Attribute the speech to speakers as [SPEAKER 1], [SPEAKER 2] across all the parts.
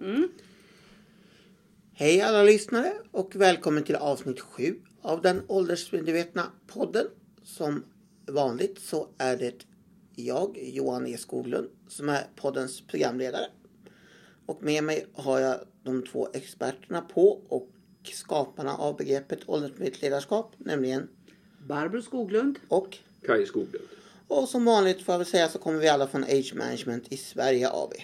[SPEAKER 1] Mm.
[SPEAKER 2] Hej alla lyssnare och välkommen till avsnitt 7 av den åldersmedvetna podden. Som vanligt så är det jag, Johan E Skoglund, som är poddens programledare. Och med mig har jag de två experterna på och skaparna av begreppet åldersmedvetet ledarskap, nämligen
[SPEAKER 1] Barbro Skoglund.
[SPEAKER 2] och
[SPEAKER 3] Kaj Skoglund.
[SPEAKER 2] och som vanligt får jag väl säga så kommer vi alla från Age Management i Sverige AB.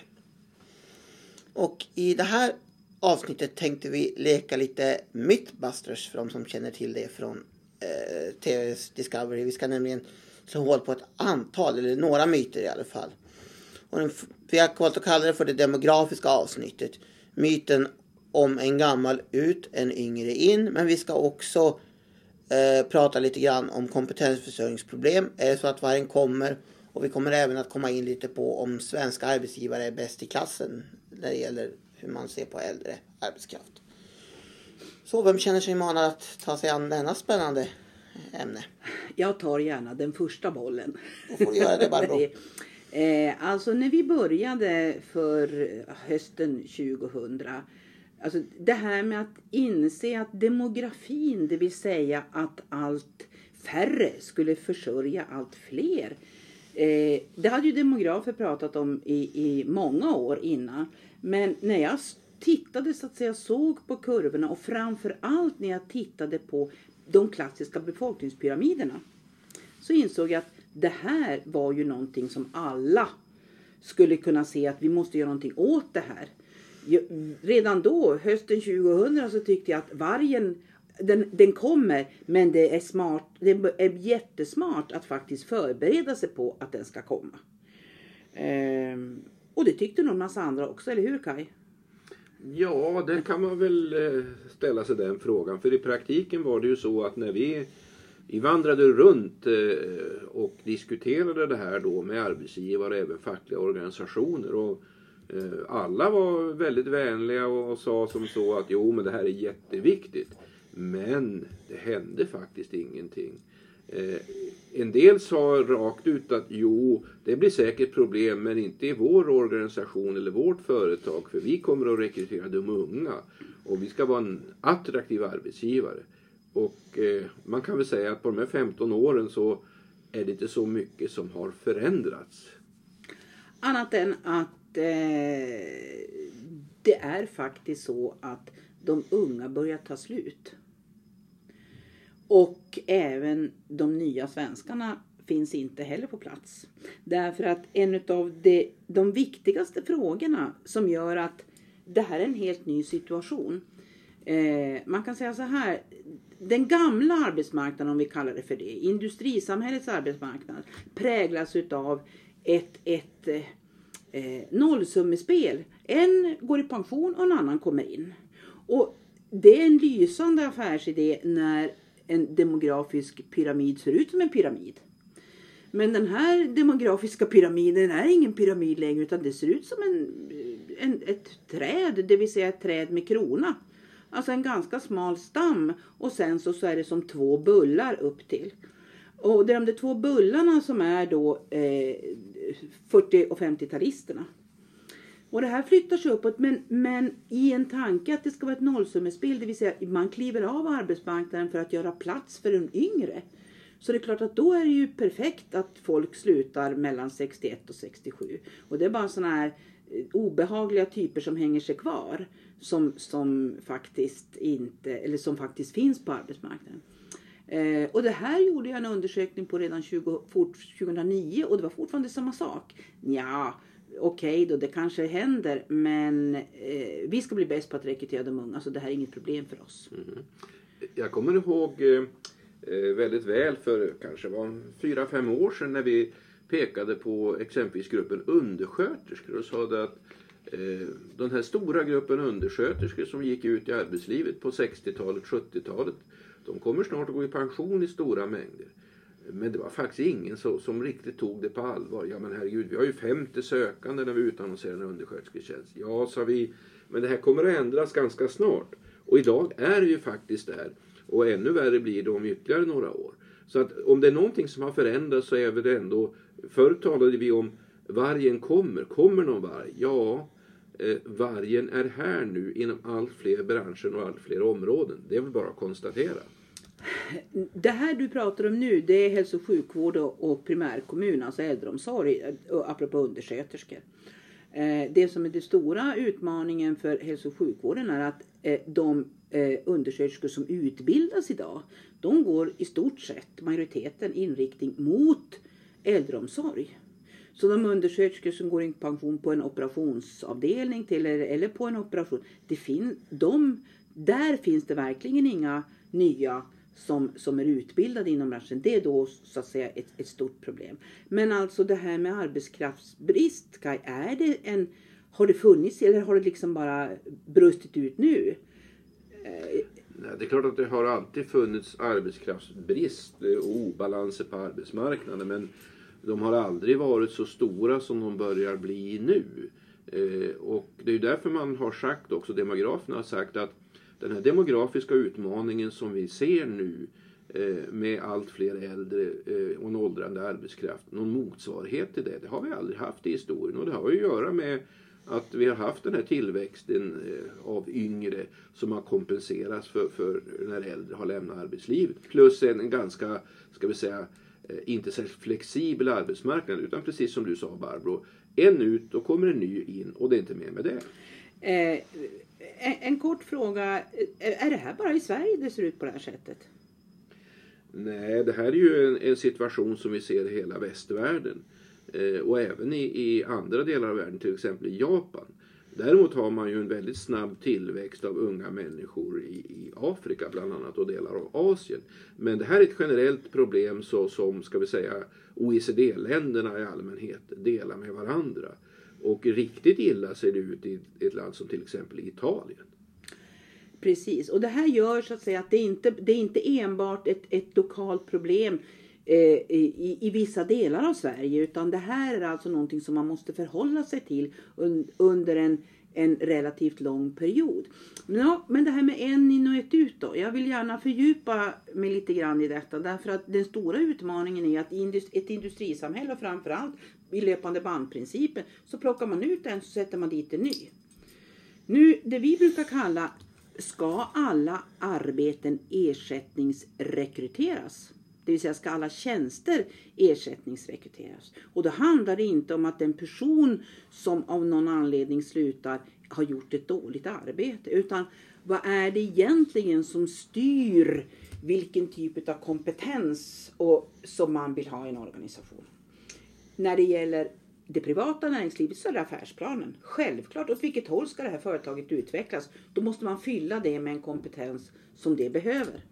[SPEAKER 2] Och i det här avsnittet tänkte vi leka lite Mythbusters för de som känner till det från eh, TVs Discovery. Vi ska nämligen slå hål på ett antal, eller några myter i alla fall. Och den, vi har valt att kalla det för det demografiska avsnittet. Myten om en gammal ut, en yngre in. Men vi ska också eh, prata lite grann om kompetensförsörjningsproblem. Är det så att vargen kommer? Och vi kommer även att komma in lite på om svenska arbetsgivare är bäst i klassen när det gäller hur man ser på äldre arbetskraft. Så vem känner sig manad att ta sig an denna spännande ämne?
[SPEAKER 1] Jag tar gärna den första bollen.
[SPEAKER 2] Då får du göra det Barbro.
[SPEAKER 1] eh, alltså när vi började för hösten 2000. Alltså det här med att inse att demografin, det vill säga att allt färre skulle försörja allt fler. Eh, det hade ju demografer pratat om i, i många år innan. Men när jag tittade så att säga, såg på kurvorna och framför allt när jag tittade på de klassiska befolkningspyramiderna så insåg jag att det här var ju någonting som alla skulle kunna se att vi måste göra någonting åt det här. Redan då, hösten 2000, så tyckte jag att vargen den, den kommer, men det är, smart, det är jättesmart att faktiskt förbereda sig på att den ska komma. Ehm, och det tyckte nog en massa andra också, eller hur Kai?
[SPEAKER 3] Ja, det kan man väl eh, ställa sig den frågan. För i praktiken var det ju så att när vi, vi vandrade runt eh, och diskuterade det här då med arbetsgivare och även fackliga organisationer. Och eh, alla var väldigt vänliga och sa som så att jo men det här är jätteviktigt. Men det hände faktiskt ingenting. Eh, en del sa rakt ut att jo, det blir säkert problem men inte i vår organisation eller vårt företag för vi kommer att rekrytera de unga och vi ska vara en attraktiv arbetsgivare. Och eh, man kan väl säga att på de här 15 åren så är det inte så mycket som har förändrats.
[SPEAKER 1] Annat än att eh, det är faktiskt så att de unga börjar ta slut. Och även de nya svenskarna finns inte heller på plats. Därför att en av de, de viktigaste frågorna som gör att det här är en helt ny situation. Eh, man kan säga så här. Den gamla arbetsmarknaden, om vi kallar det för det, industrisamhällets arbetsmarknad, präglas utav ett, ett eh, eh nollsummespel. En går i pension och en annan kommer in. Och det är en lysande affärsidé när en demografisk pyramid ser ut som en pyramid. Men den här demografiska pyramiden är ingen pyramid längre utan det ser ut som en, en, ett träd, det vill säga ett träd med krona. Alltså en ganska smal stam och sen så, så är det som två bullar upp till. Och det är de där två bullarna som är då eh, 40 och 50-talisterna. Och det här flyttar sig uppåt men, men i en tanke att det ska vara ett nollsummespel, det vill säga man kliver av arbetsmarknaden för att göra plats för en yngre. Så det är klart att då är det ju perfekt att folk slutar mellan 61 och 67. Och det är bara sådana här eh, obehagliga typer som hänger sig kvar. Som, som faktiskt inte, eller som faktiskt finns på arbetsmarknaden. Eh, och det här gjorde jag en undersökning på redan 20, 2009 och det var fortfarande samma sak. Ja, okej då, det kanske händer men eh, vi ska bli bäst på att rekrytera de unga så det här är inget problem för oss. Mm-hmm.
[SPEAKER 3] Jag kommer ihåg eh, eh, väldigt väl för kanske var fyra, fem år sedan när vi pekade på exempelvis gruppen undersköterskor och sa det att eh, den här stora gruppen undersköterskor som gick ut i arbetslivet på 60-talet, 70-talet, de kommer snart att gå i pension i stora mängder. Men det var faktiskt ingen så, som riktigt tog det på allvar. Ja men herregud, vi har ju 50 sökande när vi utannonserar en underskötersketjänst. Ja, sa vi, men det här kommer att ändras ganska snart. Och idag är vi ju faktiskt där. Och ännu värre blir det om ytterligare några år. Så att om det är någonting som har förändrats så är väl det ändå... Förr talade vi om vargen kommer. Kommer någon varg? Ja, eh, vargen är här nu inom allt fler branscher och allt fler områden. Det är väl bara att konstatera.
[SPEAKER 1] Det här du pratar om nu det är hälso och sjukvård och, primärkommun, alltså äldreomsorg, eh, apropå undersköterskor. Eh, det som är den stora utmaningen för hälso och sjukvården är att eh, de undersköterskor som utbildas idag, de går i stort sett, majoriteten, inriktning mot äldreomsorg. Så de undersköterskor som går i pension på en operationsavdelning till, eller, eller på en operation, det fin, de, där finns det verkligen inga nya som, som är utbildade inom branschen. Det är då så att säga ett, ett stort problem. Men alltså det här med arbetskraftsbrist, Kaj, är det en, har det funnits eller har det liksom bara brustit ut nu? Eh.
[SPEAKER 3] Nej, det är klart att det har alltid funnits arbetskraftsbrist och obalanser på arbetsmarknaden. Men de har aldrig varit så stora som de börjar bli nu. Eh, och det är ju därför man har sagt också, demograferna har sagt att den här demografiska utmaningen som vi ser nu eh, med allt fler äldre eh, och en åldrande arbetskraft, någon motsvarighet till det, det har vi aldrig haft i historien. Och det har ju att göra med att vi har haft den här tillväxten eh, av yngre som har kompenserats för, för när äldre har lämnat arbetslivet. Plus en ganska, ska vi säga, eh, inte särskilt flexibel arbetsmarknad utan precis som du sa Barbro, en ut, då kommer en ny in och det är inte mer med det.
[SPEAKER 1] Eh, en, en kort fråga. Är det här bara i Sverige det ser ut på det här sättet?
[SPEAKER 3] Nej, det här är ju en, en situation som vi ser i hela västvärlden. Eh, och även i, i, andra delar av världen, till exempel i Japan. Däremot har man ju en väldigt snabb tillväxt av unga människor i, i Afrika bland annat och delar av Asien. Men det här är ett generellt problem så, som, ska vi säga, OECD-länderna i allmänhet delar med varandra. Och riktigt illa ser det ut i ett land som till exempel Italien.
[SPEAKER 1] Precis, och det här gör så att säga att det inte det är inte enbart ett, ett lokalt problem eh, i, i vissa delar av Sverige utan det här är alltså någonting som man måste förhålla sig till un, under en, en relativt lång period. Ja, men det här med en in och ett ut då. Jag vill gärna fördjupa mig lite grann i detta därför att den stora utmaningen är att i ett industrisamhälle och framförallt i löpande bandprincipen så plockar man ut en så sätter man dit en ny. Nu, det vi brukar kalla ska alla arbeten ersättningsrekryteras? Det vill säga ska alla tjänster ersättningsrekryteras? Och då handlar det inte om att en person som av någon anledning slutar har gjort ett dåligt arbete. Utan vad är det egentligen som styr vilken typ av kompetens och, som man vill ha i en organisation? När det gäller det privata näringslivet så är det affärsplanen. Självklart, åt vilket håll ska det här företaget utvecklas? Då måste man fylla det med en kompetens som det behöver.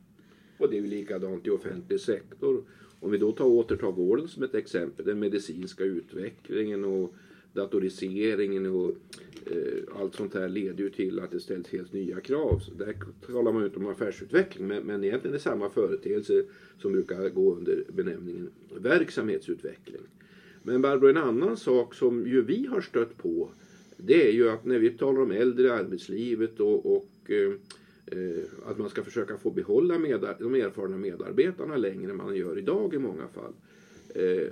[SPEAKER 3] Och det är ju likadant i offentlig sektor. Om vi då tar återtar vården som ett exempel, den medicinska utvecklingen och datoriseringen och eh, allt sånt här leder ju till att det ställs helt nya krav. Så där talar man ju inte om affärsutveckling men, men egentligen är det samma företeelse som brukar gå under benämningen verksamhetsutveckling. Men Barbro, en annan sak som ju vi har stött på det är ju att när vi talar om äldre i arbetslivet och, och eh, eh att man ska försöka få behålla de erfarna medarbetarna längre än man gör idag i många fall. Eh,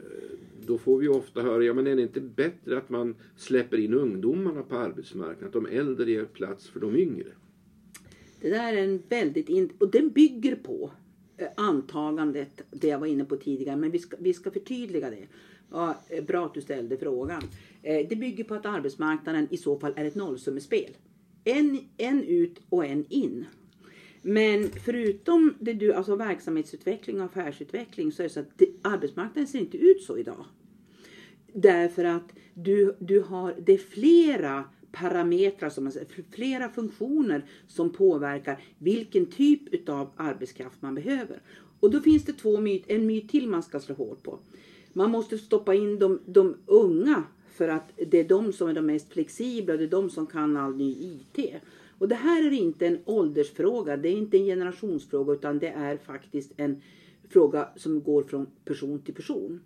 [SPEAKER 3] då får vi ofta höra, ja men är det inte bättre att man släpper in ungdomarna på arbetsmarknaden, att de äldre ger plats för de yngre?
[SPEAKER 1] Det där är en väldigt, in... och den bygger på eh, antagandet, det jag var inne på tidigare, men vi ska, vi ska förtydliga det. Ja, eh, bra att du ställde frågan. Eh, det bygger på att arbetsmarknaden i så fall är ett nollsummespel. En, en ut och en in. Men förutom det du, alltså verksamhetsutveckling och affärsutveckling så är det så att det, arbetsmarknaden ser inte ut så idag. Därför att du, du har, det är flera parametrar, som man säger, flera funktioner som påverkar vilken typ av arbetskraft man behöver. Och då finns det två myt, en myt till man ska slå hårt på. Man måste stoppa in de, de unga för att det är de som är de mest flexibla, det är de som kan all ny IT. Och det här är inte en åldersfråga, det är inte en generationsfråga utan det är faktiskt en fråga som går från person till person.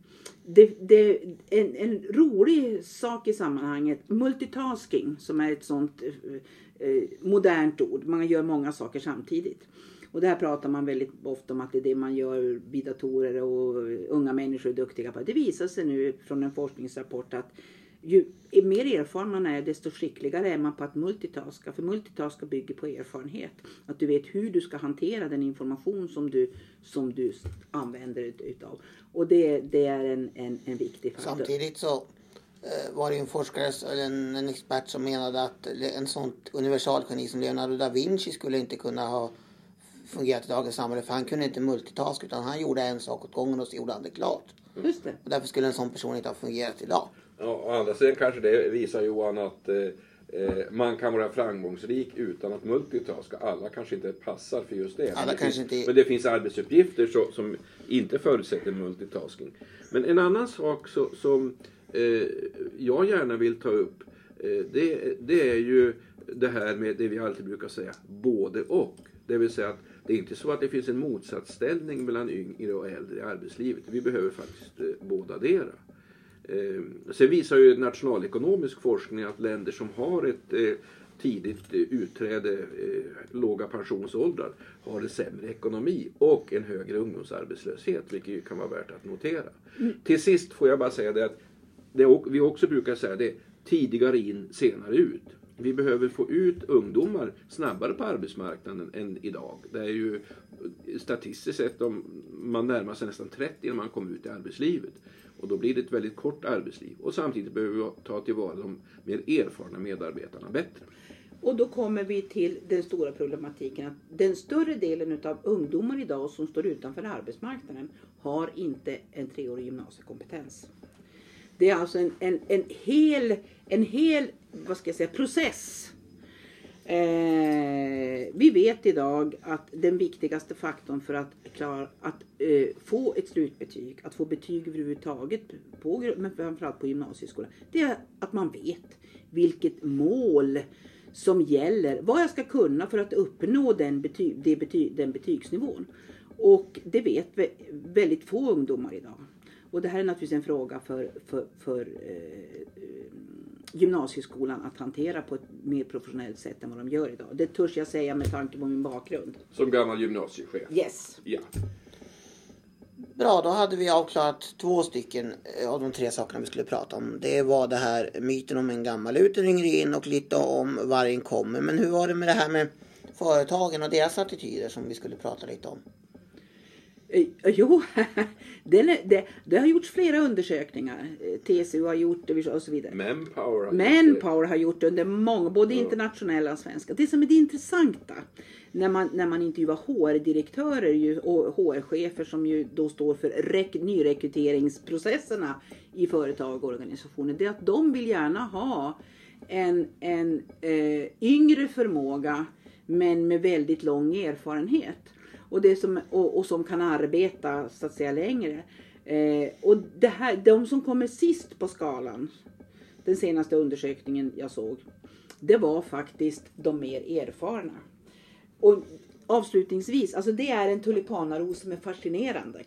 [SPEAKER 1] Det, det, en, en rolig sak i sammanhanget, multitasking som är ett sånt eh, eh modernt ord, man gör många saker samtidigt. Och det här pratar man väldigt ofta om att det är det man gör vid datorer och unga människor är duktiga på. Det visar sig nu från en forskningsrapport att ju mer erfaren man är desto skickligare är man på att multitaska. För multitaska bygger på erfarenhet. Att du vet hur du ska hantera den information som du, som du använder utav. Och det, det är en, en, en viktig faktor.
[SPEAKER 2] Samtidigt så eh, var det en forskare, eller en, en expert som menade att en sån universalgeni som Leonardo da Vinci skulle inte kunna ha fungerat i dagens samhälle för han kunde inte multitask utan han gjorde en sak åt gången och så gjorde han det klart.
[SPEAKER 1] Just det.
[SPEAKER 2] Och därför skulle en sån person inte ha fungerat idag.
[SPEAKER 3] Ja, å andra sidan kanske det visar Johan att eh, eh, man kan vara framgångsrik utan att multitaska. Alla kanske inte passar för just det.
[SPEAKER 2] Alla
[SPEAKER 3] men, det
[SPEAKER 2] kanske
[SPEAKER 3] finns,
[SPEAKER 2] inte-
[SPEAKER 3] men det finns arbetsuppgifter så, som inte förutsätter multitasking. Men en annan sak så, som eh, jag gärna vill ta upp eh, det, det är ju det här med det vi alltid brukar säga, både och. Det vill säga att det är inte så att det finns en motsatsställning mellan yngre och äldre i arbetslivet. Vi behöver faktiskt eh, båda dera. Eh, sen visar ju nationalekonomisk forskning att länder som har ett eh, tidigt eh, utträde, eh, låga pensionsåldrar, har en sämre ekonomi och en högre ungdomsarbetslöshet, vilket ju kan vara värt att notera. Till sist får jag bara säga det att det vi också brukar säga det, tidigare in, senare ut. Vi behöver få ut ungdomar snabbare på arbetsmarknaden än idag. Det är ju statistiskt sett om man närmar sig nästan 30 när man kommer ut i arbetslivet. Och då blir det ett väldigt kort arbetsliv. Och samtidigt behöver vi ta tillvara de mer erfarna medarbetarna bättre.
[SPEAKER 1] Och då kommer vi till den stora problematiken att den större delen utav ungdomar idag som står utanför arbetsmarknaden har inte en treårig gymnasiekompetens. Det är alltså en, en, en, hel, en hel vad ska jag säga, process. Eh, vi vet idag att den viktigaste faktorn för att, klara, att eh, få ett slutbetyg, att få betyg överhuvudtaget, på, men framförallt på gymnasieskolan, det är att man vet vilket mål som gäller, vad jag ska kunna för att uppnå den, bety, det bety, den betygsnivån. Och det vet väldigt få ungdomar idag. Och det här är naturligtvis en fråga för, för, för eh, gymnasieskolan att hantera på ett mer professionellt sätt än vad de gör idag. Det törs jag säga med tanke på min bakgrund.
[SPEAKER 3] Som gammal gymnasiechef.
[SPEAKER 1] Yes.
[SPEAKER 3] Ja.
[SPEAKER 2] Bra, då hade vi avklarat två stycken eh, av de tre sakerna vi skulle prata om. Det var det här myten om en gammal ut yngre in och lite om vargen kommer. Men hur var det med det här med företagen och deras attityder som vi skulle prata lite om?
[SPEAKER 1] Eh, Jo, är, det, det har gjorts flera undersökningar. Eh, TCO har gjort det och så vidare.
[SPEAKER 3] Manpower. har
[SPEAKER 1] Manpower har gjort det under många, både internationella och svenska. Det som är det intressanta när man, när man intervjuar HR-direktörer och HR-chefer som ju då står för rek, nyrekryteringsprocesserna i företag och organisationer. Det är att de vill gärna ha en, en eh, yngre förmåga men med väldigt lång erfarenhet. Och, det som, och, och som kan arbeta så att säga längre. Eh, och det här, de som kommer sist på skalan den senaste undersökningen jag såg, det var faktiskt de mer erfarna. Och avslutningsvis, alltså det är en tulipanaros som är fascinerande.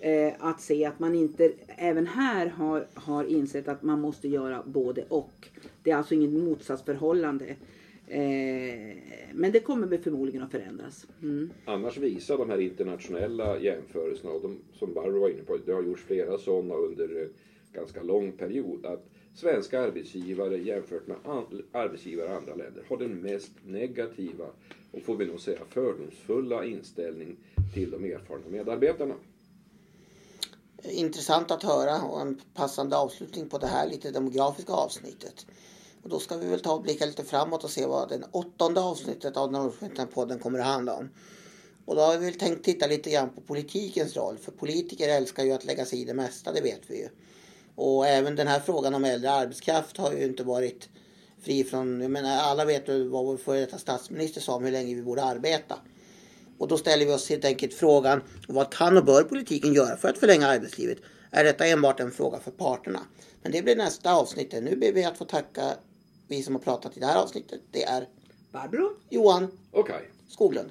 [SPEAKER 1] Eh, att se att man inte även här har, har insett att man måste göra både och. Det är alltså inget motsatsförhållande. Eh, men det kommer väl förmodligen att förändras. Mm.
[SPEAKER 3] Annars visar de här internationella jämförelserna, och de, som Barbro var inne på, det har gjorts flera sådana under en ganska lång period, att svenska arbetsgivare jämfört med an, arbetsgivare i andra länder har den mest negativa och får vi nog säga fördomsfulla inställning till de erfarna medarbetarna.
[SPEAKER 2] Intressant att höra och en passande avslutning på det här lite demografiska avsnittet. Och då ska vi väl ta och blicka lite framåt och se vad det åttonde avsnittet av Norrskensfälten-podden kommer att handla om. Och då har vi väl tänkt titta lite grann på politikens roll. För politiker älskar ju att lägga sig i det mesta, det vet vi ju. Och även den här frågan om äldre arbetskraft har ju inte varit fri från, jag menar alla vet ju vad vår före detta statsminister sa om hur länge vi borde arbeta. Och då ställer vi oss helt enkelt frågan, vad kan och bör politiken göra för att förlänga arbetslivet? Är detta enbart en fråga för parterna? Men det blir nästa avsnitt. Nu ber vi att få tacka vi som har pratat i det här avsnittet. Det är
[SPEAKER 1] Barbro?
[SPEAKER 2] Johan
[SPEAKER 3] Okej.
[SPEAKER 2] Skoglund.